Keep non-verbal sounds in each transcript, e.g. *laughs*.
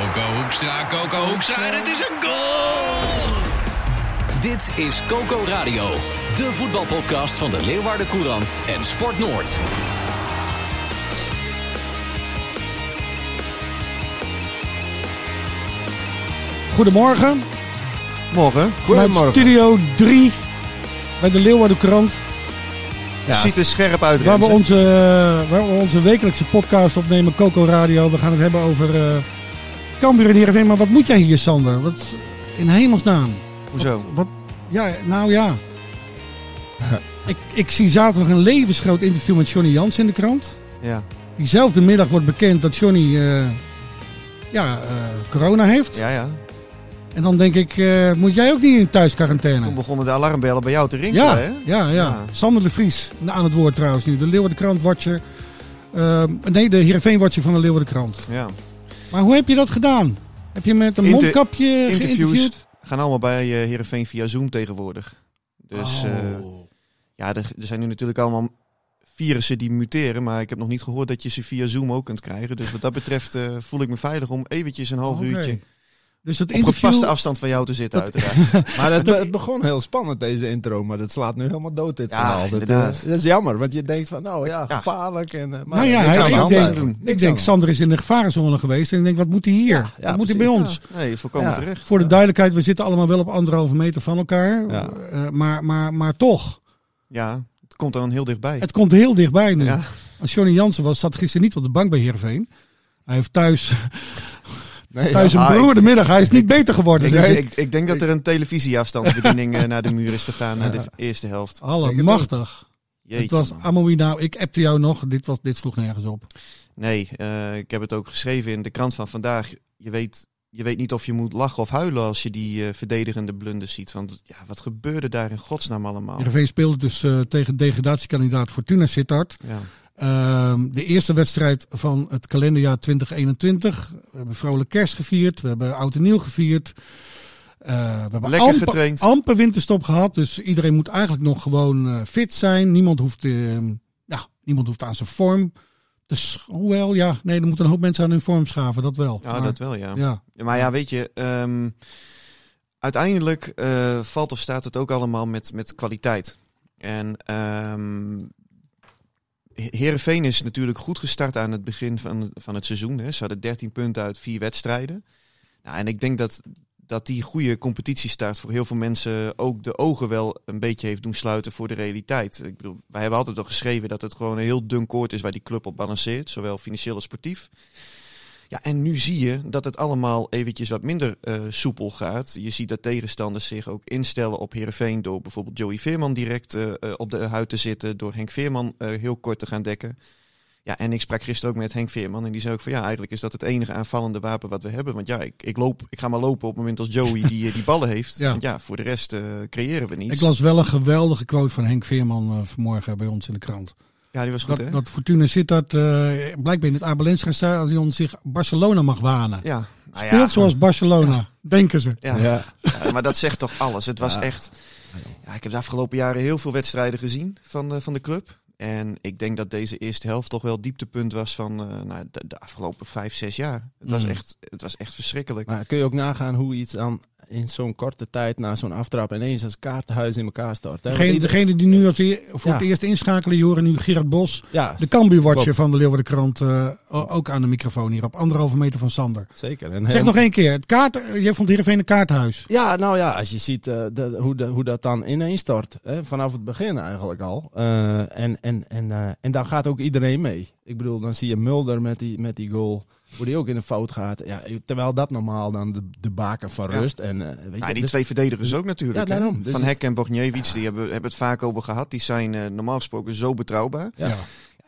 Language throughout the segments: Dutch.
Coco Hoekstra, Coco Hoekstra en het is een goal! Dit is Coco Radio, de voetbalpodcast van de Leeuwarden Courant en Sport Noord. Goedemorgen. Morgen. Vanuit Studio 3 bij de Leeuwarden Krant. Ja. Ziet er scherp uit. Waar we, onze, waar we onze wekelijkse podcast opnemen, Coco Radio. We gaan het hebben over uh, Cambuur en Heerenveen. Maar wat moet jij hier, Sander? Wat, in hemelsnaam. Hoezo? Wat, wat, ja, nou ja. *laughs* ik, ik zie zaterdag een levensgroot interview met Johnny Jans in de krant. Ja. Diezelfde middag wordt bekend dat Johnny uh, ja, uh, corona heeft. Ja, ja. En dan denk ik, uh, moet jij ook niet in thuisquarantaine? Toen begonnen de alarmbellen bij jou te rinkelen, ja, hè? Ja, ja, ja. Sander de Vries aan het woord trouwens nu. De Leeuwarden Krant watcher. Uh, nee, de Heerenveen watcher van de Leeuwarden Krant. Ja. Maar hoe heb je dat gedaan? Heb je met een Inter mondkapje interviews geïnterviewd? gaan allemaal bij uh, Heerenveen via Zoom tegenwoordig. Dus oh. ja, er, er zijn nu natuurlijk allemaal virussen die muteren. Maar ik heb nog niet gehoord dat je ze via Zoom ook kunt krijgen. Dus wat dat betreft uh, voel ik me veilig om eventjes een half okay. uurtje... Dus op interview... gepaste afstand van jou te zitten, uiteraard. *laughs* maar het, het, begon heel spannend, deze intro. Maar dat slaat nu helemaal dood, dit ja, verhaal. Dat, uh, dat, is jammer, want je denkt van, nou ja, gevaarlijk. En, uh, maar nou ja, ik, denk, doen. ik denk Sander is in de gevarenzone geweest. En ik denk, wat moet hij hier? Ja, ja, wat moet hij bij ons? Nee, volkomen terecht. Voor de duidelijkheid, we zitten allemaal wel op anderhalve meter van elkaar. Uh, maar, maar, maar toch. Ja, het komt dan heel dichtbij. Het komt heel dichtbij nu. Als Johnny Jansen was, zat gisteren niet op de bank bij Heerenveen. Hij heeft thuis... Nee, Thuis een broer de middag. Hij is niet beter geworden. Ik, denk, ik, ik denk dat er een televisieafstandsbediening naar de muur is gegaan na de eerste helft. *laughs* Allemachtig. Jeetje, het was Amoui nou. Ik appte jou nog. Dit, was, dit sloeg nergens op. Nee, uh, ik heb het ook geschreven in de krant van vandaag. Je weet, je weet niet of je moet lachen of huilen als je die uh, verdedigende blunders ziet. Want ja, wat gebeurde daar in godsnaam allemaal? Heerenveen speelde dus uh, tegen degradatiekandidaat Fortuna Sittard. Ja. Uh, de eerste wedstrijd van het kalenderjaar 2021. We hebben vrolijk kerst gevierd. We hebben oud en nieuw gevierd. Uh, we hebben Lekker amper, getraind. amper winterstop gehad. Dus iedereen moet eigenlijk nog gewoon uh, fit zijn. Niemand hoeft, ja, niemand hoeft aan zijn vorm. Dus, hoewel, ja, nee, er moeten een hoop mensen aan hun vorm schaven. Dat wel. Ja, maar, dat wel, ja. ja. Maar ja, weet je... Um, uiteindelijk valt of staat het ook allemaal met, met kwaliteit. En... Um, Heerenveen is natuurlijk goed gestart aan het begin van, van het seizoen. Hè. Ze hadden 13 punten uit vier wedstrijden. Nou, en ik denk dat, dat die goede competitiestart voor heel veel mensen ook de ogen wel een beetje heeft doen sluiten voor de realiteit. Ik bedoel, wij hebben altijd al geschreven dat het gewoon een heel dun koord is waar die club op balanceert. Zowel financieel als sportief. Ja, en nu zie je dat het allemaal eventjes wat minder uh, soepel gaat. Je ziet dat tegenstanders zich ook instellen op Heerenveen door bijvoorbeeld Joey Veerman direct uh, uh, op de huid te zitten. Door Henk Veerman heel kort te gaan dekken. Ja, en ik sprak gisteren ook met Henk Veerman en die zei ook van ja, eigenlijk is dat het enige aanvallende wapen wat we hebben. Want ja, ik, ik, loop, ik ga maar lopen op het moment als Joey die, die ballen heeft. Ja. Want ja, voor de rest creëren we niet. Ik las wel een geweldige quote van Henk Veerman vanmorgen bij ons in de krant. Ja, die was goed, dat, hè? dat Fortuna Sittard uh, blijkbaar in het Abelenska stadion zich Barcelona mag wanen. Ja. Nou Speelt ja, zoals Barcelona, ja. denken ze. Ja. ja. ja. maar dat zegt toch alles. Het was echt... Ja, ik heb de afgelopen jaren heel veel wedstrijden gezien van de, van de club. En ik denk dat deze eerste helft toch wel het dieptepunt was van uh, nou, de, de, afgelopen vijf, zes jaar. Het, was, Mm. echt, het was echt verschrikkelijk. Maar kun je ook nagaan hoe iets aan in zo'n korte tijd na zo'n aftrap ineens als kaartenhuis in elkaar stort. Hè? Degene, degene die nu als e voor ja. het eerst inschakelen, je horen nu Gerard Bos, ja. de Cambuur-watcher van de Leeuwarden Krant, uh, ook aan de microfoon hier op anderhalve meter van Sander. Zeker. En zeg nog één keer, het kaart, je vond Heerenveen een kaarthuis. Ja, nou ja, als je ziet uh, de, hoe, de, hoe dat dan ineens stort, hè, vanaf het begin eigenlijk al. Uh, en, en, en, en dan gaat ook iedereen mee. Ik bedoel, dan zie je Mulder met die, met die goal. Hoe die ook in de fout gaat. Ja, terwijl dat normaal dan de, de baken van rust. En, uh, weet ja, je, die dus, twee verdedigers ook natuurlijk. Ja, daarom. Dus van Hek en Bogniewicz, die hebben, hebben het vaak over gehad. Die zijn uh, normaal gesproken zo betrouwbaar. Ja.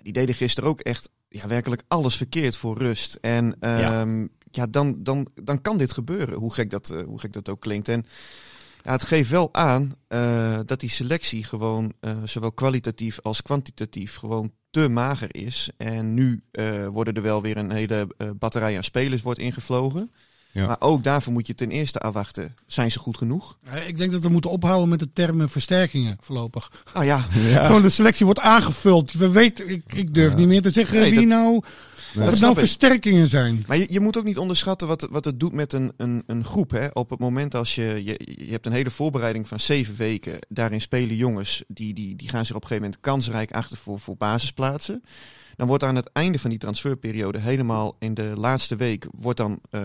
Die deden gisteren ook echt ja, werkelijk alles verkeerd voor rust. En um, ja. ja, dan, dan, dan kan dit gebeuren. Hoe gek dat, uh, hoe gek dat ook klinkt. En ja, het geeft wel aan uh, dat die selectie gewoon uh, zowel kwalitatief als kwantitatief gewoon te mager is. En nu uh, worden er wel weer een hele uh, batterij aan spelers wordt ingevlogen. Ja. Maar ook daarvoor moet je ten eerste afwachten. Zijn ze goed genoeg? Ik denk dat we moeten ophouden met de termen versterkingen voorlopig. Ja. ja. *laughs* Gewoon de selectie wordt aangevuld. We weten, ik, ik durf niet meer te zeggen wie nou Of het nou versterkingen zijn. Maar je, je moet ook niet onderschatten wat, wat het doet met een, een, een groep. Hè? Op het moment als je, je... Je hebt een hele voorbereiding van zeven weken. Daarin spelen jongens. Die, die, die gaan zich op een gegeven moment kansrijk achter voor, voor basisplaatsen. Dan wordt aan het einde van die transferperiode helemaal in de laatste week... wordt dan eh,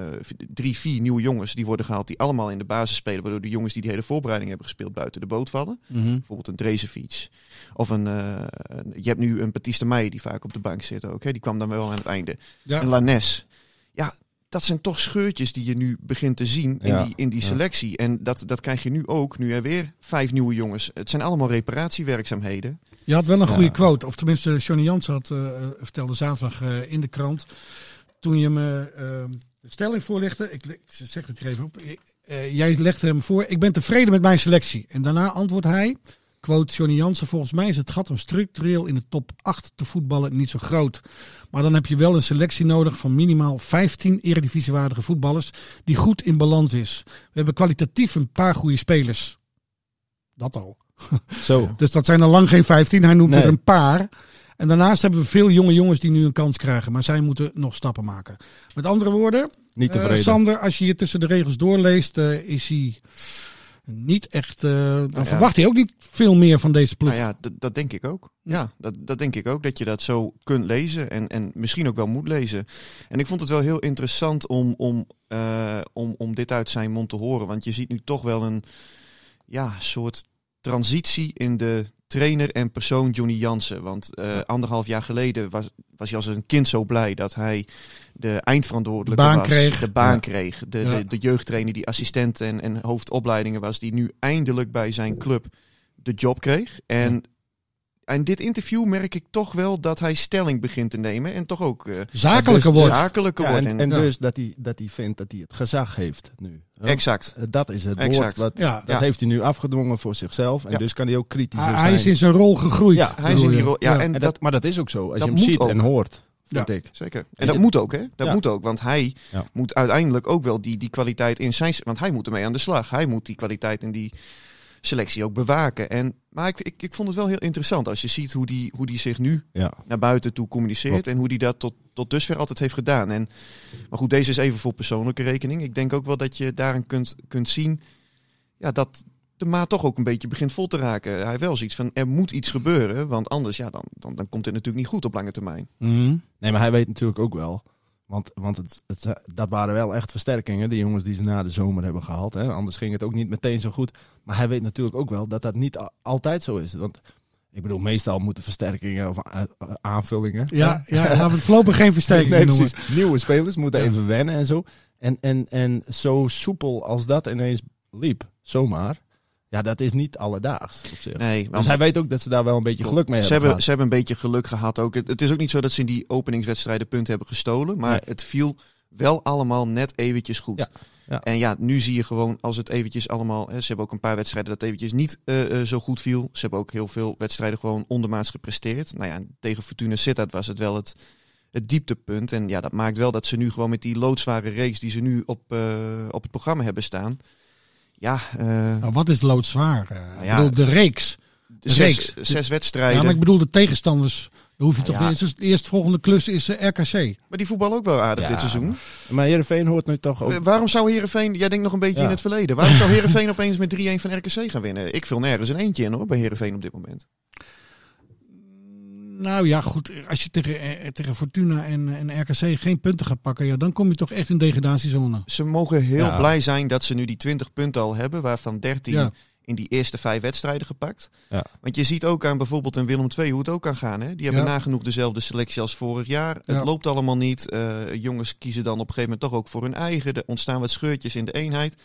drie, vier nieuwe jongens die worden gehaald... die allemaal in de basis spelen. Waardoor de jongens die die hele voorbereiding hebben gespeeld buiten de boot vallen. Bijvoorbeeld een Drezefiets. Of een... eh, een- je hebt nu een Baptiste Meijer die vaak op de bank zit ook. Hè? Die kwam dan wel aan het einde. Ja. En Lanes. Ja, dat zijn toch scheurtjes die je nu begint te zien in Ja, die, in die ja. selectie. En dat, dat krijg je nu ook, nu er weer vijf nieuwe jongens. Het zijn allemaal reparatiewerkzaamheden. Je had wel een Ja. goede quote. Of tenminste, Johnny Jans had, eh, vertelde zaterdag eh, in de krant. Toen je me eh, de stelling voorlegde. Ik, ik zeg het hier even op. Eh, jij legde hem voor. Ik ben tevreden met mijn selectie. En daarna antwoordt hij. Quote Johnny Jansen. Volgens mij is het gat om structureel in de top 8 te voetballen niet zo groot. Maar dan heb je wel een selectie nodig van minimaal 15 eredivisiewaardige voetballers. Die goed in balans is. We hebben kwalitatief een paar goede spelers. Dat al. *laughs* Zo. Dus dat zijn er lang geen 15. Hij noemt Nee. er een paar. En daarnaast hebben we veel jonge jongens die nu een kans krijgen. Maar zij moeten nog stappen maken. Met andere woorden, Niet eh, tevreden. Sander, als je hier tussen de regels doorleest, eh, is hij niet echt. eh, dan ja. verwacht hij ook niet veel meer van deze ploeg. Nou ja, d- dat denk ik ook. Ja, dat, dat denk ik ook. Dat je dat zo kunt lezen en, en misschien ook wel moet lezen. En ik vond het wel heel interessant om, om, eh, om, om dit uit zijn mond te horen. Want je ziet nu toch wel een ja, soort transitie in de trainer en persoon Johnny Jansen. Want eh, anderhalf jaar geleden was, was hij als een kind zo blij dat hij de eindverantwoordelijke baan was. kreeg. De baan Ja. kreeg. De, Ja. de, de jeugdtrainer die assistent en, en hoofdopleidingen was. Die nu eindelijk bij zijn club de job kreeg. En in dit interview merk ik toch wel dat hij stelling begint te nemen. En toch ook eh, Zakelijker dus wordt. zakelijker Ja, wordt. en, En, en Ja. dus dat hij, dat hij vindt dat hij het gezag heeft nu. Ja. exact. Eh, Dat is het Exact. woord. Wat, Ja. Dat Ja. heeft hij nu afgedwongen voor zichzelf. En Ja. dus kan hij ook kritisch zijn. hij is in zijn rol gegroeid. Ja, Hij is in die rol. Ja, en En dat, dat, maar dat is ook zo. Als je hem ziet ook. en hoort, vind ik. Zeker. En dat moet ook, hè? Dat Ja. moet ook. Want hij Ja. moet uiteindelijk ook wel die, die kwaliteit in zijn. Want hij moet ermee aan de slag. Hij moet die kwaliteit in die selectie ook bewaken. En, maar ik, ik, ik vond het wel heel interessant als je ziet hoe die, hoe die zich nu Ja. naar buiten toe communiceert. Klopt. En hoe die dat tot, tot dusver altijd heeft gedaan. En, maar goed, deze is even voor persoonlijke rekening. Ik denk ook wel dat je daarin kunt, kunt zien ja, dat de maat toch ook een beetje begint vol te raken. Hij heeft wel zoiets van, er moet iets gebeuren. Want anders, ja, dan, dan, dan komt het natuurlijk niet goed op lange termijn. Mhm. Nee, maar hij weet natuurlijk ook wel. Want, want het, het, dat waren wel echt versterkingen, die jongens die ze na de zomer hebben gehaald. Hè. Anders ging het ook niet meteen zo goed. Maar hij weet natuurlijk ook wel dat dat niet altijd zo is. Want ik bedoel, meestal moeten versterkingen of a- a- aanvullingen. Ja, ja, we voorlopig geen versterking nee, precies. Nieuwe spelers moeten Ja. even wennen en zo. En, en, en zo soepel als dat ineens liep, zomaar. Ja, dat is niet alledaags op zich. Nee, dus want hij weet ook dat ze daar wel een beetje geluk mee ze hebben. hebben, ze hebben een beetje geluk gehad ook. Het, het is ook niet zo dat ze in die openingswedstrijden punten hebben gestolen. Maar Nee. het viel wel allemaal net eventjes goed. Ja, ja. En ja, nu zie je gewoon als het eventjes allemaal... Hè, ze hebben ook een paar wedstrijden dat eventjes niet eh, eh, zo goed viel. Ze hebben ook heel veel wedstrijden gewoon ondermaats gepresteerd. Nou ja, tegen Fortuna Sittard was het wel het, het dieptepunt. En ja, dat maakt wel dat ze nu gewoon met die loodzware reeks die ze nu op, eh, op het programma hebben staan... Ja, eh, Nou, wat is loodzwaar? Eh, ik ja, bedoel, de reeks. de zes, reeks. zes Ja, wedstrijden. maar ik bedoel de tegenstanders. Dan hoef je Nou toch ja. niet. Het eerstvolgende klus is eh, RKC. Maar die voetbal ook wel aardig Ja, dit seizoen. Maar Heerenveen hoort nu toch ook... Waarom zou Herenveen, jij denkt nog een beetje Ja. in het verleden, waarom zou Herenveen *laughs* opeens met 3-1 van RKC gaan winnen? Ik vul nergens een eentje in hoor, bij Herenveen op dit moment. Nou ja, goed. Als je tegen, eh, tegen Fortuna en, en RKC geen punten gaat pakken, ja, dan kom je toch echt in degradatiezone. Ze mogen heel Ja. blij zijn dat ze nu die 20 punten al hebben, waarvan 13 Ja. in die eerste vijf wedstrijden gepakt. Ja. Want je ziet ook aan bijvoorbeeld een Willem II hoe het ook kan gaan. Hè? Die hebben Ja. nagenoeg dezelfde selectie als vorig jaar. Ja. Het loopt allemaal niet. Eh, jongens kiezen dan op een gegeven moment toch ook voor hun eigen. Er ontstaan wat scheurtjes in de eenheid.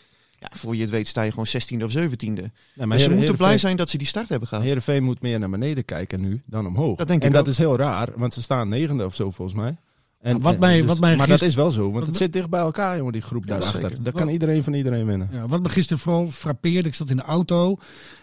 Ja, voor je het weet sta je gewoon 16e of 17e. Nee, maar dus ze moeten blij zijn dat ze die start hebben gehad. Heerenveen moet meer naar beneden kijken nu dan omhoog. Dat denk en ik dat ook. is heel raar, want ze staan negende of zo volgens mij. En, wat en- mij- dus- wat mij maar dat is wel zo, want het zit dicht bij elkaar, jongen, die groep Ja, daarachter. Daar kan iedereen van iedereen winnen. Ja, wat me gisteren vooral frappeerde, ik zat in de auto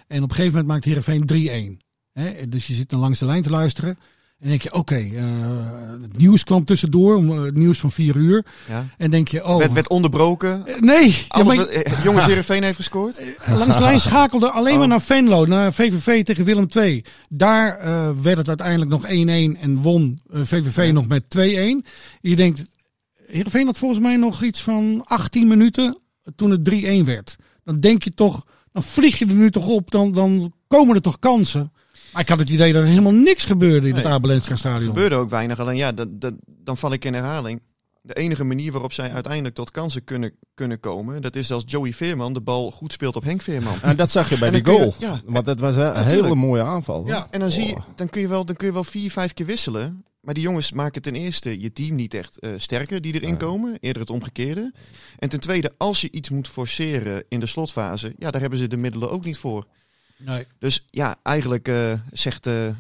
en op een gegeven moment maakt Heerenveen 3-1. Hè, dus je zit dan langs de lijn te luisteren. En dan denk je, oké, eh, het nieuws kwam tussendoor, om, eh, het nieuws van vier uur. Ja. En denk je, oh... Werd, werd onderbroken. eh, nee, ja, maar- wat, jongens Heerenveen heeft gescoord. langs de lijn schakelde alleen maar Oh. naar Venlo, naar VVV tegen Willem II. Daar werd het uiteindelijk nog 1-1 en won VVV nog met 2-1. Je denkt, Heerenveen had volgens mij nog iets van 18 minuten toen het 3-1 werd. Dan denk je toch, dan vlieg je er nu toch op, dan, dan komen er toch kansen. Maar ik had het idee dat er helemaal niks gebeurde in het Nee. Abelenska Er stadion. gebeurde ook weinig. Alleen ja, dat, dat, dan val ik in herhaling. De enige manier waarop zij uiteindelijk tot kansen kunnen, kunnen komen, dat is als Joey Veerman de bal goed speelt op Henk Veerman. En dat zag je bij die je- goal. ja. Want het was een Natuurlijk. hele mooie aanval. Ja, En dan, zie je, Oh. dan, kun je wel, dan kun je wel vier, vijf keer wisselen. Maar die jongens maken ten eerste je team niet echt eh, sterker die erin komen. Eerder het omgekeerde. En ten tweede, als je iets moet forceren in de slotfase, ja, daar hebben ze de middelen ook niet voor. Nee. Dus ja, eigenlijk eh, zegt eh, eh,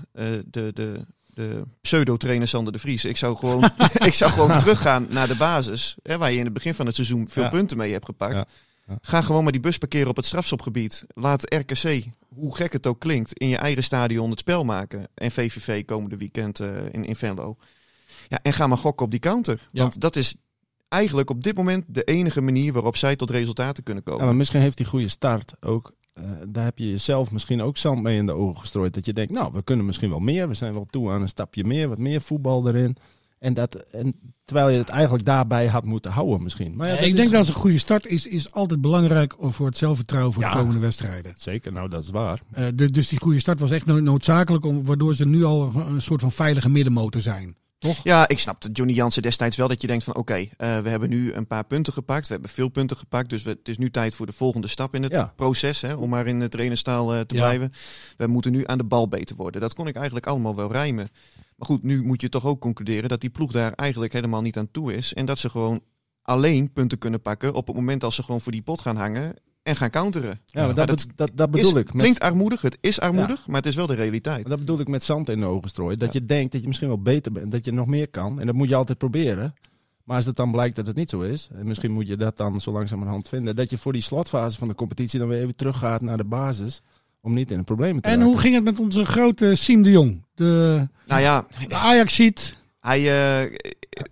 de, de, de pseudo-trainer Sander de Vries. Ik zou gewoon, *laughs* *laughs* ik zou gewoon teruggaan naar de basis. Hè, waar je in het begin van het seizoen veel Ja. punten mee hebt gepakt. Ja. Ja. Ga gewoon maar die bus parkeren op het strafschopgebied. Laat RKC, hoe gek het ook klinkt, in je eigen stadion het spel maken. En VVV komende weekend in, in Venlo. Ja, en ga maar gokken op die counter. Want dat is eigenlijk op dit moment de enige manier waarop zij tot resultaten kunnen komen. Ja, maar misschien heeft die goede start ook. Eh, daar heb je jezelf misschien ook zand mee in de ogen gestrooid. Dat je denkt, nou, we kunnen misschien wel meer. We zijn wel toe aan een stapje meer, wat meer voetbal erin. En dat, en, terwijl je het eigenlijk daarbij had moeten houden misschien. Maar ja, ik is- denk dat een goede start is, is altijd belangrijk voor het zelfvertrouwen voor Ja. de komende wedstrijden. Zeker, nou dat is waar. Eh, de- dus die goede start was echt no- noodzakelijk, om, waardoor ze nu al een soort van veilige middenmotor zijn. Toch? Ja, ik snapte Johnny Jansen destijds wel dat je denkt van oké, eh, we hebben nu een paar punten gepakt. We hebben veel punten gepakt. Dus we, het is nu tijd voor de volgende stap in het Ja. proces. Hè, om maar in het trainerstaal eh, te Ja. blijven. We moeten nu aan de bal beter worden. Dat kon ik eigenlijk allemaal wel rijmen. Maar goed, nu moet je toch ook concluderen dat die ploeg daar eigenlijk helemaal niet aan toe is. En dat ze gewoon alleen punten kunnen pakken op het moment als ze gewoon voor die pot gaan hangen en gaan counteren. Ja, maar Ja, dat, dat dat, dat bedoel Is- ik. Met, Klinkt armoedig, het is armoedig, maar het is wel de realiteit. dat bedoel ik met zand in de ogen strooien. Dat je denkt dat je misschien wel beter bent. Dat je nog meer kan. En dat moet je altijd proberen. Maar als het dan blijkt dat het niet zo is. En misschien moet je dat dan zo langzamerhand vinden. Dat je voor die slotfase van de competitie dan weer even teruggaat naar de basis. Om niet in de problemen te En raken. hoe ging het met onze grote Siem de Jong? De, Nou ja, de Ajax-ziet. Hij, eh,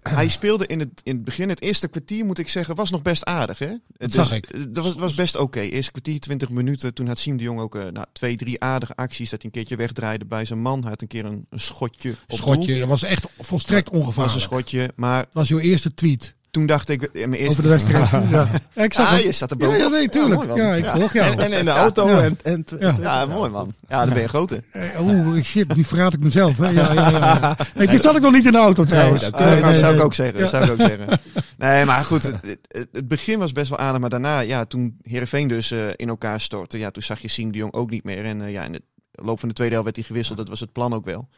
hij speelde in het, in het begin, het eerste kwartier moet ik zeggen, was nog best aardig. Hè? Dat zag ik. Dat was, was best oké. Eerste kwartier, 20 minuten. Toen had Siem de Jong ook eh, nou, twee, drie aardige acties. Dat hij een keertje wegdraaide bij zijn man. Hij had een keer een, een schotje. op Schotje, dat was echt volstrekt was een ongevaarlijk. schotje. Maar Dat was jouw eerste tweet toen dacht ik, eh, mijn eerste... over de wedstrijd. *laughs* ja. Ik zag Ah, je staat er Ja, nee, tuurlijk. Ja, ik volg jou. *laughs* En, en in de auto. Ja. En, en, Ja. Ja, mooi man. Ja, dan ben je groter. *laughs* Eh, Oeh, shit, nu verraad ik mezelf. Hè? Ja, ja, ja. Nee, dit zat ik nog niet in de auto trouwens. dat- Nee, dat zou ik ook zeggen. Dat zou ik ook zeggen. Nee, maar goed, het, begin was best wel aardig. Maar daarna, ja, toen Heerenveen dus eh, in elkaar stortte, ja, toen zag je Siem de Jong ook niet meer. En eh, ja, in de loop van de tweede helft werd hij gewisseld. Dat was het plan ook wel.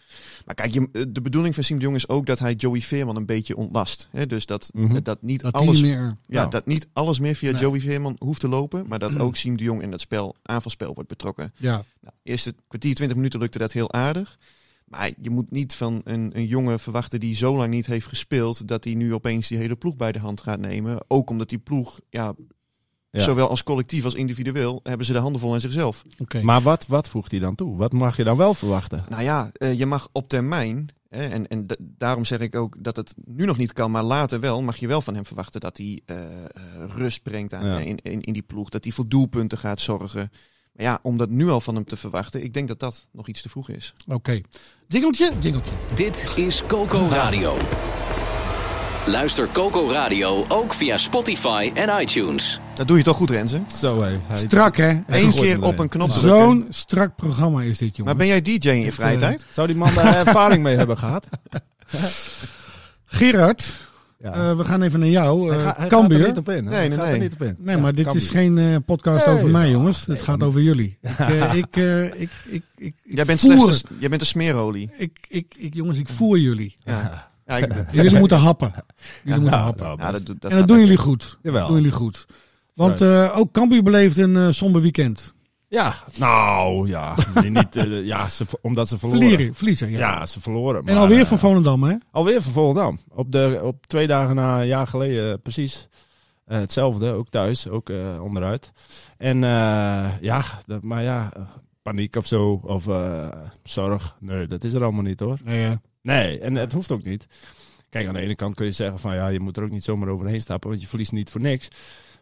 Maar kijk, je, de bedoeling van Siem de Jong is ook dat hij Joey Veerman een beetje ontlast. Hè? Dus dat, Mhm. dat, niet Dat die alles... niet meer. Ja, Nou. dat niet alles meer via Nee. Joey Veerman hoeft te lopen. Maar dat ook Siem de Jong in het spel, aanvalspel wordt betrokken. Ja. Nou, eerste kwartier, 20 minuten lukte dat heel aardig. Maar je moet niet van een, een jongen verwachten die zo lang niet heeft gespeeld, dat hij nu opeens die hele ploeg bij de hand gaat nemen. Ook omdat die ploeg, ja, Ja. zowel als collectief als individueel, hebben ze de handen vol aan zichzelf. Maar wat, wat voegt hij dan toe? Wat mag je dan wel verwachten? Nou ja, eh, je mag op termijn, hè, en, en da- daarom zeg ik ook dat het nu nog niet kan, maar later wel, mag je wel van hem verwachten dat hij eh, eh, rust brengt aan, Ja. in, in, in die ploeg. Dat hij voor doelpunten gaat zorgen. Maar ja, om dat nu al van hem te verwachten, ik denk dat dat nog iets te vroeg is. Oké. Jingeltje? Jingeltje. Dit is Coco Radio. Luister Coco Radio ook via Spotify en iTunes. Dat doe je toch goed, Renze? Zo hé. Strak, hè? Eén keer op een knop drukken. Zo'n strak programma is dit, jongen. Maar ben jij DJ in je vrije eh, tijd? Zou die man daar *laughs* ervaring mee hebben gehad? Gerard, Ja. eh, we gaan even naar jou. hij eh, ga- hij gaat Cambuur. er niet op in. hè? Nee, nee, nee. niet op in. Nee, maar dit Cambuur. is geen eh, podcast Nee, over mij, ja. jongens. Het gaat over jullie. *laughs* Ik, eh, ik, ik, ik, ik, ik, Jij bent, voer, slechts een- jij bent een smeerolie. ik, ik, ik, jongens, ik voer jullie. Ja. Ja, ik, jullie moeten happen. Jullie moeten happen. nou, dat, dat en dat doen jullie goed. Jawel. Dat doen jullie goed. Want eh, ook Cambuur beleeft een eh, somber weekend. Ja, nou ja. Niet, eh, ja ze, omdat ze verloren. Verliezen, verliezen. Ja. Ja, ze verloren. en maar, alweer eh, van Volendam, hè? Alweer van Volendam. Op, de, op twee dagen na een jaar geleden, precies. Hetzelfde, ook thuis, ook onderuit. En ja, dat, maar ja, paniek of zo, of zorg. Nee, dat is er allemaal niet hoor. Nee, Nee, en het hoeft ook niet. Kijk, aan de ene kant kun je zeggen van ja, je moet er ook niet zomaar overheen stappen, want je verliest niet voor niks.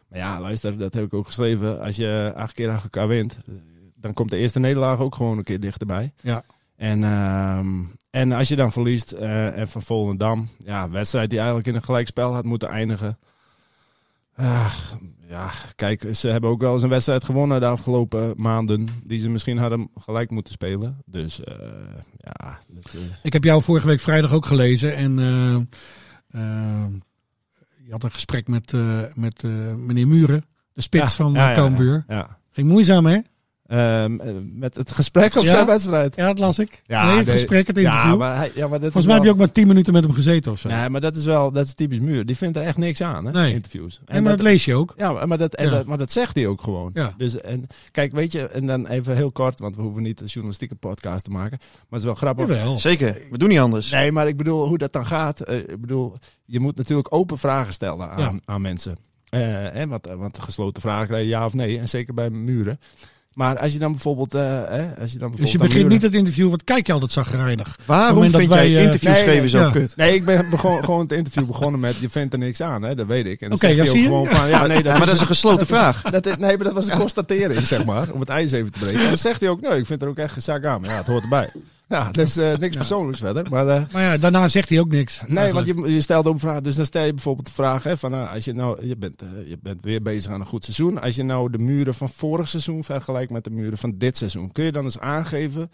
Maar ja, luister, dat heb ik ook geschreven. Als je acht keer achter elkaar wint, eh, dan komt de eerste nederlaag ook gewoon een keer dichterbij. Ja. En, ehm, en als je dan verliest eh, en van Volendam, ja, wedstrijd die eigenlijk in een gelijkspel had moeten eindigen. Ah, ja, kijk, ze hebben ook wel eens een wedstrijd gewonnen de afgelopen maanden. Die ze misschien hadden gelijk moeten spelen. Dus eh, ja. dat, Ik heb jou vorige week vrijdag ook gelezen. En je had een gesprek met, eh, met eh, meneer Muren, de spits van ja, ja, Cambuur. Ging moeizaam, hè? Ehm, eh, met het gesprek op Ja? zijn wedstrijd. Ja, dat las ik. Ja, nee, het gesprek, het interview. Ja, maar, hij, ja, maar dat Volgens mij heb je ook maar tien minuten met hem gezeten of zo. Nee, maar dat is wel dat is typisch muur. Die vindt er echt niks aan, hè? Nee. Interviews. en maar dat lees je ook. Ja, maar dat, en Ja. dat, maar dat zegt hij ook gewoon. Ja. Dus, en, kijk, weet je, en dan even heel kort, want we hoeven niet een journalistieke podcast te maken. Maar het is wel grappig. Jawel. Zeker, we doen niet anders. Nee, maar ik bedoel, hoe dat dan gaat. eh, ik bedoel, je moet natuurlijk open vragen stellen aan, Ja. aan mensen. Eh, hè, want, want gesloten vragen krijg je ja of nee. En zeker bij muren. Maar als je dan bijvoorbeeld... eh, hè, als je dan Dus je bijvoorbeeld begint muren- niet het interview, wat kijk je altijd zagrijnig. Waarom vind wij, jij eh, interviews nee, geven zo ja. kut? Nee, ik ben *laughs* begon, gewoon het interview begonnen met je vindt er niks aan, hè? dat weet ik. En dan Oké, zegt ja, zie je? gewoon van, *laughs* ja, nee, dat Maar dat is een gesloten *laughs* vraag. Dat, nee, maar dat was een constatering, zeg maar. Om het ijs even te breken. En dan zegt hij ook, nee, ik vind er ook echt geen zaak aan. Maar ja, het hoort erbij. Ja, dus eh, niks persoonlijks verder. Maar eh, Maar ja, daarna zegt hij ook niks. nee, want je, je stelt ook vragen. Dus dan stel je bijvoorbeeld de vraag, hè, van, nou, als je nou, je bent, je bent weer bezig aan een goed seizoen. Als je nou de muren van vorig seizoen vergelijkt met de muren van dit seizoen. Kun je dan eens aangeven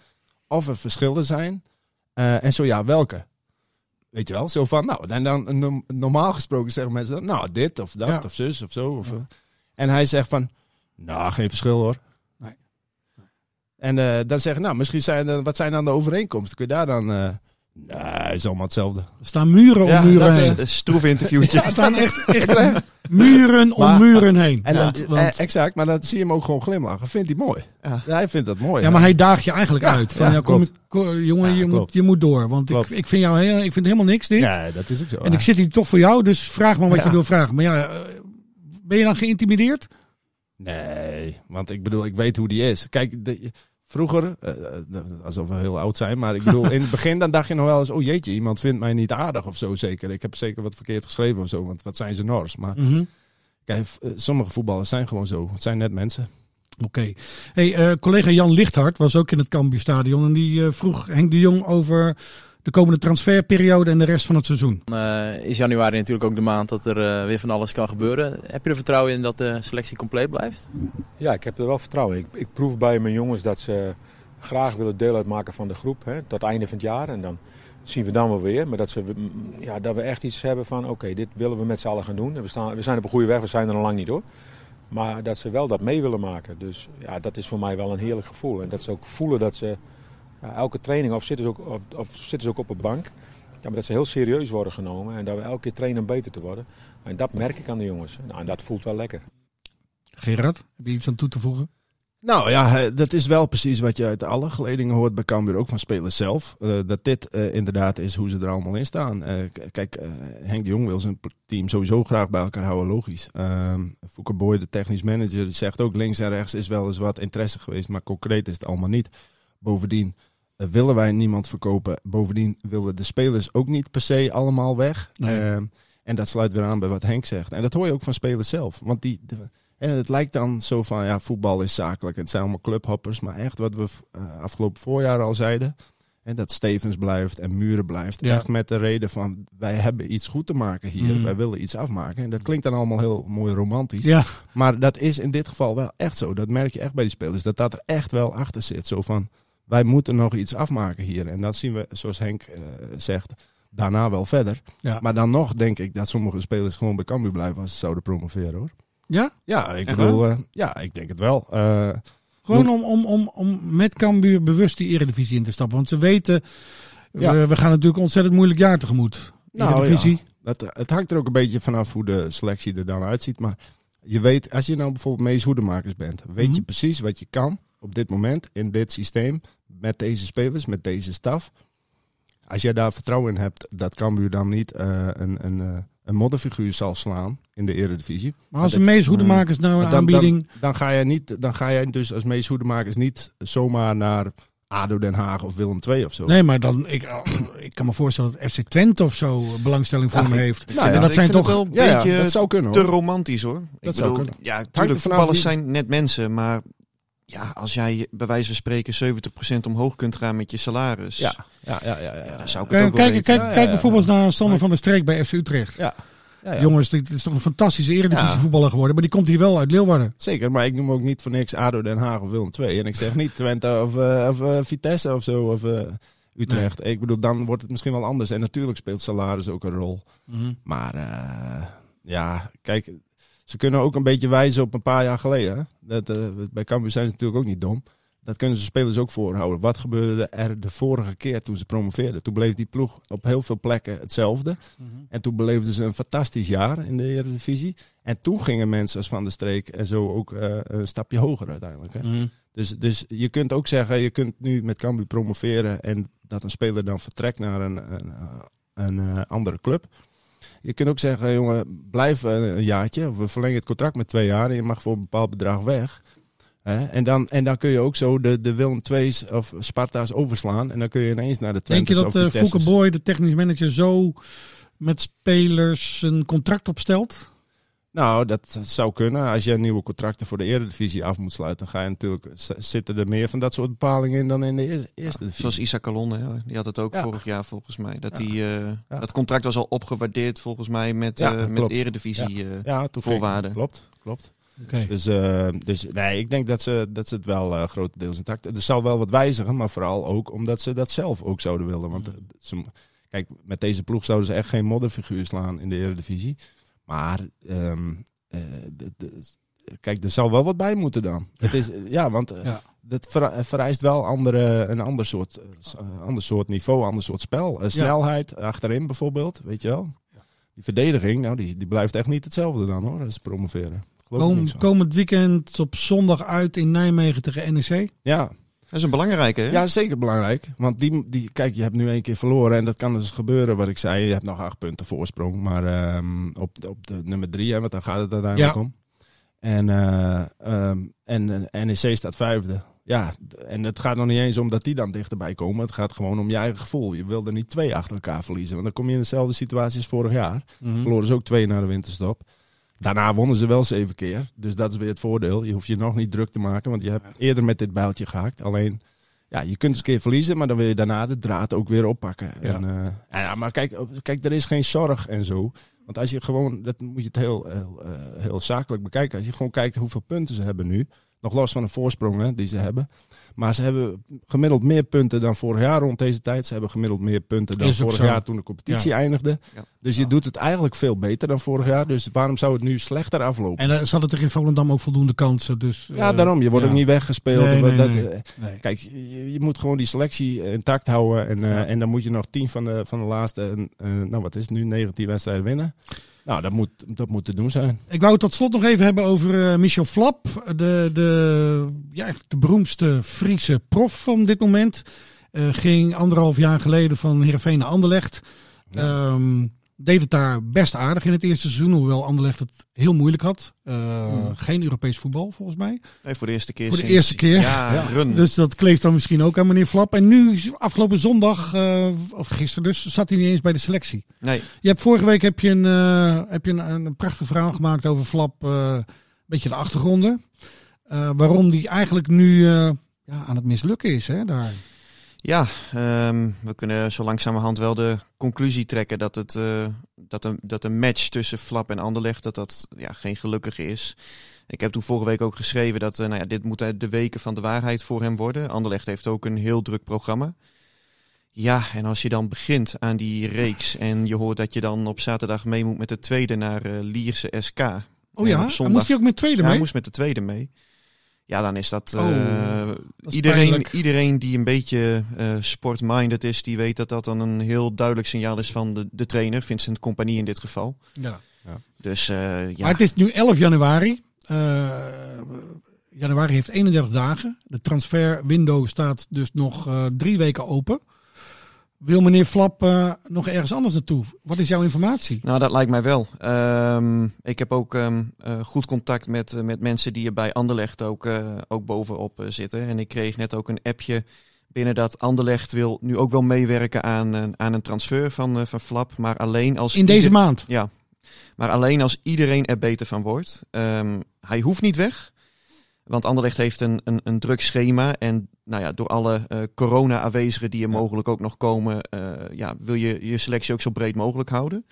of er verschillen zijn? En zo ja, welke? Weet je wel, zo van, nou, dan no- normaal gesproken zeggen mensen dan, nou, dit of dat Ja. of zus of zo. Of. En hij zegt van, nou, geen verschil hoor. En eh, dan zeggen, nou, misschien zijn er, wat zijn dan de overeenkomsten? Kun je daar dan, eh nee, het is allemaal hetzelfde. Er staan muren om Ja, muren dat, heen. Een stroef interviewtje. Er staan echt, echt muren om Maar- muren heen. En dat, want- eh, exact, maar dan zie je hem ook gewoon glimlachen. Vindt hij mooi. Ja. hij vindt dat mooi. ja, maar hij daagt je eigenlijk Ja, uit. Van, ja, ja, kom, jongen, Ja, je, moet, je moet door. Want ik, Klopt. ik, vind jou heel, ik vind helemaal niks dit. Ja, dat is ook zo. En ik zit hier toch voor jou, dus vraag maar wat Ja. je wil vragen. Maar ja, ben je dan geïntimideerd? Nee, want ik bedoel, ik weet hoe die is. Kijk, de, vroeger, eh, alsof we heel oud zijn, maar ik bedoel, in het *laughs* begin dan dacht je nog wel eens, oh jeetje, iemand vindt mij niet aardig of zo zeker. Ik heb zeker wat verkeerd geschreven of zo, want wat zijn ze nors. Maar kijk, v- eh, sommige voetballers zijn gewoon zo. Het zijn net mensen. Oké. Hey, collega Jan Lichthart was ook in het Cambuurstadion en die vroeg Henk de Jong over de komende transferperiode en de rest van het seizoen. Eh, is januari natuurlijk ook de maand dat er eh, weer van alles kan gebeuren. Heb je er vertrouwen in dat de selectie compleet blijft? Ja, ik heb er wel vertrouwen in. Ik, ik proef bij mijn jongens dat ze graag willen deel uitmaken van de groep. Hè, tot het einde van het jaar. En dan zien we dan wel weer. Maar dat, ze, mm, ja, dat we echt iets hebben van oké, dit willen we met z'n allen gaan doen. En we, staan, we zijn op een goede weg, we zijn er nog lang niet hoor. Maar dat ze wel dat mee willen maken. Dus ja, dat is voor mij wel een heerlijk gevoel. En dat ze ook voelen dat ze ja, elke training, of zitten, ze ook, of, of zitten ze ook op een bank. Ja, maar dat ze heel serieus worden genomen. En dat we elke keer trainen om beter te worden. En dat merk ik aan de jongens. Nou, en dat voelt wel lekker. Gerard, heb je iets aan toe te voegen? Nou ja, dat is wel precies wat je uit alle geledingen hoort bij Cambuur, ook van spelers zelf. Eh, dat dit eh, inderdaad is hoe ze er allemaal in staan. Eh, kijk, eh, Henk de Jong wil zijn team sowieso graag bij elkaar houden, logisch. Ehm Fouke Boy, de technisch manager, die zegt ook links en rechts is wel eens wat interesse geweest, maar concreet is het allemaal niet. Bovendien willen wij niemand verkopen. Bovendien willen de spelers ook niet per se allemaal weg. Nee. Ehm, en dat sluit weer aan bij wat Henk zegt. En dat hoor je ook van spelers zelf. Want die, de- en het lijkt dan zo van, ja, voetbal is zakelijk. Het zijn allemaal clubhoppers. Maar echt wat we eh, afgelopen voorjaar al zeiden. En dat Stevens blijft en Muren blijft. Ja. Echt met de reden van, wij hebben iets goed te maken hier. Mm. Wij willen iets afmaken. En dat klinkt dan allemaal heel mooi romantisch. Ja, Maar dat is in dit geval wel echt zo. Dat merk je echt bij die spelers. Dat dat er echt wel achter zit. Zo van, wij moeten nog iets afmaken hier. En dat zien we, zoals Henk eh, zegt, daarna wel verder. Ja. Maar dan nog denk ik dat sommige spelers gewoon bij Cambuur blijven als ze zouden promoveren hoor. ja? Ja, ik Echt bedoel, eh, ja, ik denk het wel. Eh, Gewoon om, om, om, om met Cambuur bewust die eredivisie in te stappen. Want ze weten, Ja. we, we gaan natuurlijk een ontzettend moeilijk jaar tegemoet. Nou, Eredivisie. dat, het hangt er ook een beetje vanaf hoe de selectie er dan uitziet. Maar je weet, als je nou bijvoorbeeld Mees Hoedemakers bent, weet Mhm. je precies wat je kan op dit moment in dit systeem. Met deze spelers, met deze staf. Als jij daar vertrouwen in hebt dat Cambuur dan niet eh, een, een, eh, een modderfiguur zal slaan in de eredivisie. Maar als een Mees Hoedemakers nou een Dan, aanbieding... dan, dan, ga jij niet, dan ga jij dus als Mees Hoedemakers niet zomaar naar ADO Den Haag of Willem II of zo. Nee, maar dan, ik, ik kan me voorstellen dat FC Twente of zo belangstelling voor Ja, hem heeft. nou ja, en dat ik zijn toch... wel een ja, ja, beetje dat zou kunnen te romantisch hoor. Ik Dat zou bedoel, kunnen. ja, tuurlijk, vanaf voetballers zijn net mensen, maar ja, als jij bij wijze van spreken 70% omhoog kunt gaan met je salaris, Ja, ja, ja, ja. ja, ja, dan zou ik het Kijk, kijk, kijk, Ja, ja, kijk ja. bijvoorbeeld naar Sander van der Streek bij FC Utrecht. Ja. Ja, ja. Jongens, dit is toch een fantastische eredivisie Ja. voetballer geworden. Maar die komt hier wel uit Leeuwarden. Zeker, maar ik noem ook niet voor niks ADO Den Haag of Willem II. En ik zeg niet Twente of, eh, of eh, Vitesse of zo, of eh, Utrecht. Ik bedoel, dan wordt het misschien wel anders. En natuurlijk speelt salaris ook een rol. Maar eh, ja, kijk, ze kunnen ook een beetje wijzen op een paar jaar geleden. Hè? Dat, eh, bij Cambuur zijn ze natuurlijk ook niet dom. Dat kunnen ze spelers ook voorhouden. Wat gebeurde er de vorige keer toen ze promoveerden? Toen bleef die ploeg op heel veel plekken hetzelfde. En toen beleefden ze een fantastisch jaar in de Eredivisie. En toen gingen mensen als Van der Streek en zo ook eh, een stapje hoger uiteindelijk. Hè? Dus, dus je kunt ook zeggen, je kunt nu met Cambuur promoveren en dat een speler dan vertrekt naar een, een, een, eh, andere club. Je kunt ook zeggen, jongen, blijf eh, een jaartje of we verlengen het contract met twee jaar en je mag voor een bepaald bedrag weg. En, dan, en dan kun je ook zo de, de Willem II's of Sparta's overslaan en dan kun je ineens naar de Denk je Twentes dat. Fouke Boy, de technisch manager, zo met spelers een contract opstelt? Nou, dat zou kunnen. Als je nieuwe contracten voor de Eredivisie af moet sluiten, dan ga je natuurlijk zitten er meer van dat soort bepalingen in dan in de eer- eerste divisie. Zoals Isa Calonne, ja, die had het ook Ja. vorig jaar volgens mij. Dat, Ja. die, eh, Ja. dat contract was al opgewaardeerd volgens mij met, Ja, eh, met klopt. eredivisie. eh, ja, voorwaarden. Klopt, klopt. Oké. Dus, eh, dus nee, ik denk dat ze, dat ze het wel eh, grotendeels intact. Er zal wel wat wijzigen, maar vooral ook omdat ze dat zelf ook zouden willen. Want ze, kijk, met deze ploeg zouden ze echt geen modderfiguur slaan in de Eredivisie. Maar ehm, eh, de- de- kijk, er zal wel wat bij moeten dan. Het is, eh, *laughs* ja, want eh, Ja. dat ver- vereist wel andere, een ander soort, eh, eh, ander soort niveau, ander soort spel. Eh, snelheid achterin bijvoorbeeld, weet je wel. Die verdediging, nou, die, die blijft echt niet hetzelfde dan hoor, als promoveren. Kom, komend weekend op zondag uit in Nijmegen tegen NEC. Ja, Dat is een belangrijke, hè? ja, zeker belangrijk. Want die, die, kijk, je hebt nu één keer verloren en dat kan dus gebeuren wat ik zei. Je hebt nog acht punten voorsprong, maar ehm, op, op de nummer drie, hè, want daar gaat het uiteindelijk Ja. om. En, eh, ehm, en eh, NEC staat vijfde. Ja, en het gaat nog niet eens om dat die dan dichterbij komen. Het gaat gewoon om je eigen gevoel. Je wil er niet twee achter elkaar verliezen. Want dan kom je in dezelfde situatie als vorig jaar. Verloren ze ook twee na de winterstop. Daarna wonnen ze wel zeven keer. Dus dat is weer het voordeel. Je hoeft je nog niet druk te maken, want je hebt eerder met dit bijltje gehaakt. Alleen, ja, je kunt eens een keer verliezen, maar dan wil je daarna de draad ook weer oppakken. Ja. En, eh, ja, maar kijk, kijk, er is geen zorg en zo. Want als je gewoon, dat moet je het heel, heel, eh, heel zakelijk bekijken. Als je gewoon kijkt hoeveel punten ze hebben nu. Nog los van de voorsprong hè, die ze hebben. Maar ze hebben gemiddeld meer punten dan vorig jaar rond deze tijd. Ze hebben gemiddeld meer punten dan vorig zo. jaar toen de competitie eindigde. Ja. Dus je doet het eigenlijk veel beter dan vorig jaar. Dus waarom zou het nu slechter aflopen? En uh, ze hadden er in Volendam ook voldoende kansen. Dus, ja, eh, daarom. Je wordt ja. ook niet weggespeeld. Nee, Of nee, dat, nee. eh. Kijk, je, je moet gewoon die selectie intact houden. En, eh, en dan moet je nog 10 van de, van de laatste, eh, nou wat is het nu, 19 wedstrijden winnen. Nou, dat moet, dat moet te doen zijn. Ik wou het tot slot nog even hebben over eh, Michel Flap. De, de, ja, de beroemdste Friese prof van dit moment. Eh, ging anderhalf jaar geleden van Heerenveen naar Anderlecht. Ehm, deed het daar best aardig in het eerste seizoen. Hoewel Anderlecht het heel moeilijk had. Eh, Geen Europees voetbal volgens mij. Nee, voor de eerste keer Voor de eerste keer. jaren. Dus dat kleeft dan misschien ook aan meneer Flap. En nu, afgelopen zondag, eh, of gisteren dus, zat hij niet eens bij de selectie. Nee, Je hebt vorige week heb je een, eh, heb je een, een prachtig verhaal gemaakt over Flap. een beetje de achtergronden. Waarom die eigenlijk nu ja, aan het mislukken is. Hè, daar. Ja, ehm, we kunnen zo langzamerhand wel de conclusie trekken dat, het, eh, dat, een, dat een match tussen Flap en Anderlecht dat dat, ja, geen gelukkige is. Ik heb toen vorige week ook geschreven dat eh, nou ja, dit moeten de weken van de waarheid voor hem worden. Anderlecht heeft ook een heel druk programma. Ja, en als je dan begint aan die reeks en je hoort dat je dan op zaterdag mee moet met de tweede naar eh, Lierse SK. Oh En ja, op zondag- moest hij ook met tweede Ja, hij mee? moest met de tweede mee. Ja, dan is dat... Oh, eh, dat is iedereen, pijnlijk. iedereen die een beetje eh sportminded is, die weet dat dat dan een heel duidelijk signaal is van de, de trainer, Vincent Compagnie in dit geval. Ja. Dus eh, ja, Maar het is nu 11 januari. Eh, januari heeft 31 dagen. De transferwindow staat dus nog eh, drie weken open. Wil meneer Flap eh, nog ergens anders naartoe? Wat is jouw informatie? nou dat lijkt mij wel. Ehm, ik heb ook ehm, eh, goed contact met, eh, met mensen die er bij Anderlecht ook, ook bovenop zitten. En ik kreeg net ook een appje binnen dat Anderlecht wil nu ook wel meewerken aan, een- aan een transfer van, van Flap. Maar alleen als In deze maand. Ja, maar alleen als iedereen er beter van wordt. Ehm, hij hoeft niet weg. Want Anderlecht heeft een, een, een druk schema. En nou ja, door alle eh, corona-aanwezigen die er mogelijk ook nog komen, eh, ja, wil je je selectie ook zo breed mogelijk houden.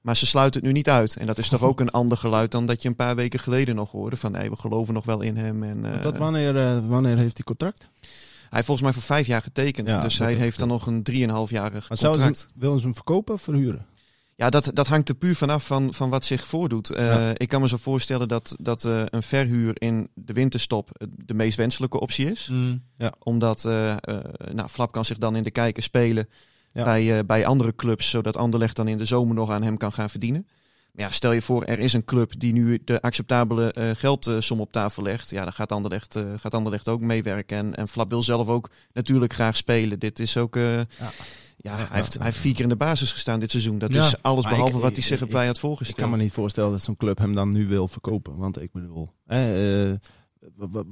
Maar ze sluiten het nu niet uit. En dat is toch ook een ander geluid dan dat je een paar weken geleden nog hoorde. Van nee, we geloven nog wel in hem. En, eh, wanneer, wanneer heeft hij contract? hij heeft volgens mij voor vijf jaar getekend. Ja, dus hij heeft dan nog een drieënhalfjarig contract. ze, willen ze hem verkopen of verhuren? Ja, dat, dat hangt er puur vanaf van, van wat zich voordoet. Eh, Ja. Ik kan me zo voorstellen dat, dat eh, een verhuur in de winterstop eh, de meest wenselijke optie is. Omdat eh eh, nou, Flap kan zich dan in de kijker spelen Ja. bij, bij andere clubs. Zodat Anderlecht dan in de zomer nog aan hem kan gaan verdienen. Maar ja, stel je voor, er is een club die nu de acceptabele geldsom op tafel legt. Ja, dan gaat Anderlecht, gaat Anderlecht ook meewerken. En, en Flap wil zelf ook natuurlijk graag spelen. Dit is ook... eh, ja. hij, heeft, hij heeft vier keer in de basis gestaan dit seizoen. Dat is alles behalve ik- wat hij zich ik- had Ik voorgesteld. kan me niet voorstellen dat zo'n club hem dan nu wil verkopen. Want ik bedoel, eh,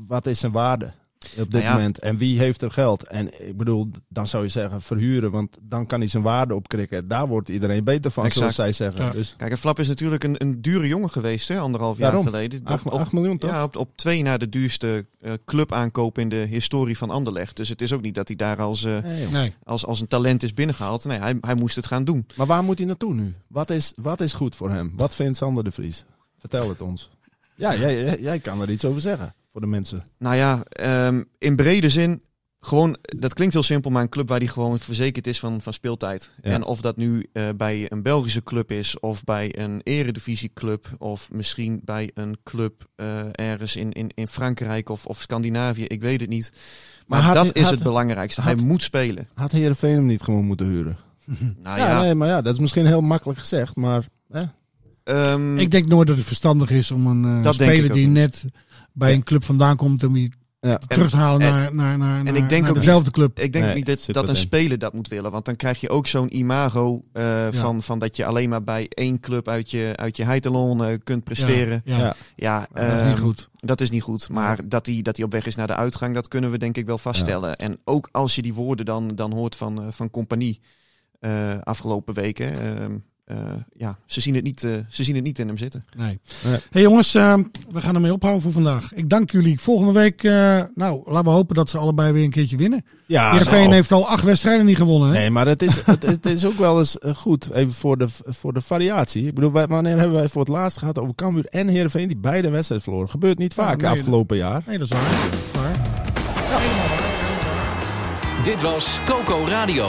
wat is zijn waarde op dit Nou ja. moment? En wie heeft er geld? En ik bedoel, dan zou je zeggen verhuren, want dan kan hij zijn waarde opkrikken. Daar wordt iedereen beter van, Exact. zoals zij zeggen. Ja. Dus Kijk, en Flap is natuurlijk een, een dure jongen geweest, hè, anderhalf jaar Daarom. geleden. Op- 8, op, miljoen toch? ja, op, op twee na de duurste eh, clubaankoop in de historie van Anderlecht. Dus het is ook niet dat hij daar als, eh, Nee, joh. Nee. als, als een talent is binnengehaald. Nee, hij, hij moest het gaan doen. Maar waar moet hij naartoe nu? Wat is, wat is goed voor hem? Wat vindt Sander de Vries? Vertel het ons. Ja, jij, jij, jij kan er iets over zeggen voor de mensen. Nou ja, ehm, in brede zin, gewoon, dat klinkt heel simpel, maar een club waar hij gewoon verzekerd is van, van speeltijd. Ja. En of dat nu eh, bij een Belgische club is, of bij een eredivisieclub, of misschien bij een club eh, ergens in, in, in Frankrijk of, of Scandinavië, ik weet het niet. Maar, dat hij- is had- het belangrijkste. had- hij moet spelen. Had Heerenveen hem niet gewoon moeten huren? *laughs* Nou ja, ja, nee, maar ja, dat is misschien heel makkelijk gezegd, maar... Hè? ehm, Ik denk nooit dat het verstandig is om een eh, ik speler die niet. Bij een club vandaan komt, om die Ja. terug te halen en- naar, naar, naar, ik naar, denk naar ook niet- dezelfde club. Ik denk Nee, niet dat, dat een speler dat moet willen. Want dan krijg je ook zo'n imago eh, van, van dat je alleen maar bij één club uit je, uit je heitalon eh, kunt presteren. Ja, Ja. Ja, dat is niet ehm, goed. Dat is niet goed. Maar dat hij dat hij op weg is naar de uitgang, dat kunnen we denk ik wel vaststellen. En ook als je die woorden dan, dan hoort van, eh, van compagnie eh, afgelopen weken. Ehm, eh, ja, ze zien, het niet, eh, ze zien het niet in hem zitten. Nee. Hey jongens, eh, we gaan ermee ophouden voor vandaag. Ik dank jullie. Volgende week, eh, nou, laten we hopen dat ze allebei weer een keertje winnen. Ja, Heerenveen heeft al acht wedstrijden niet gewonnen. Hè? Nee, maar het is, het, het is ook wel eens goed, even voor de, voor de variatie. Ik bedoel, wanneer hebben wij voor het laatst gehad over Cambuur en Heerenveen die beide wedstrijden verloren? Gebeurt niet vaak nee, afgelopen jaar. Nee, dat is waar. waar. Dit was Coco Radio.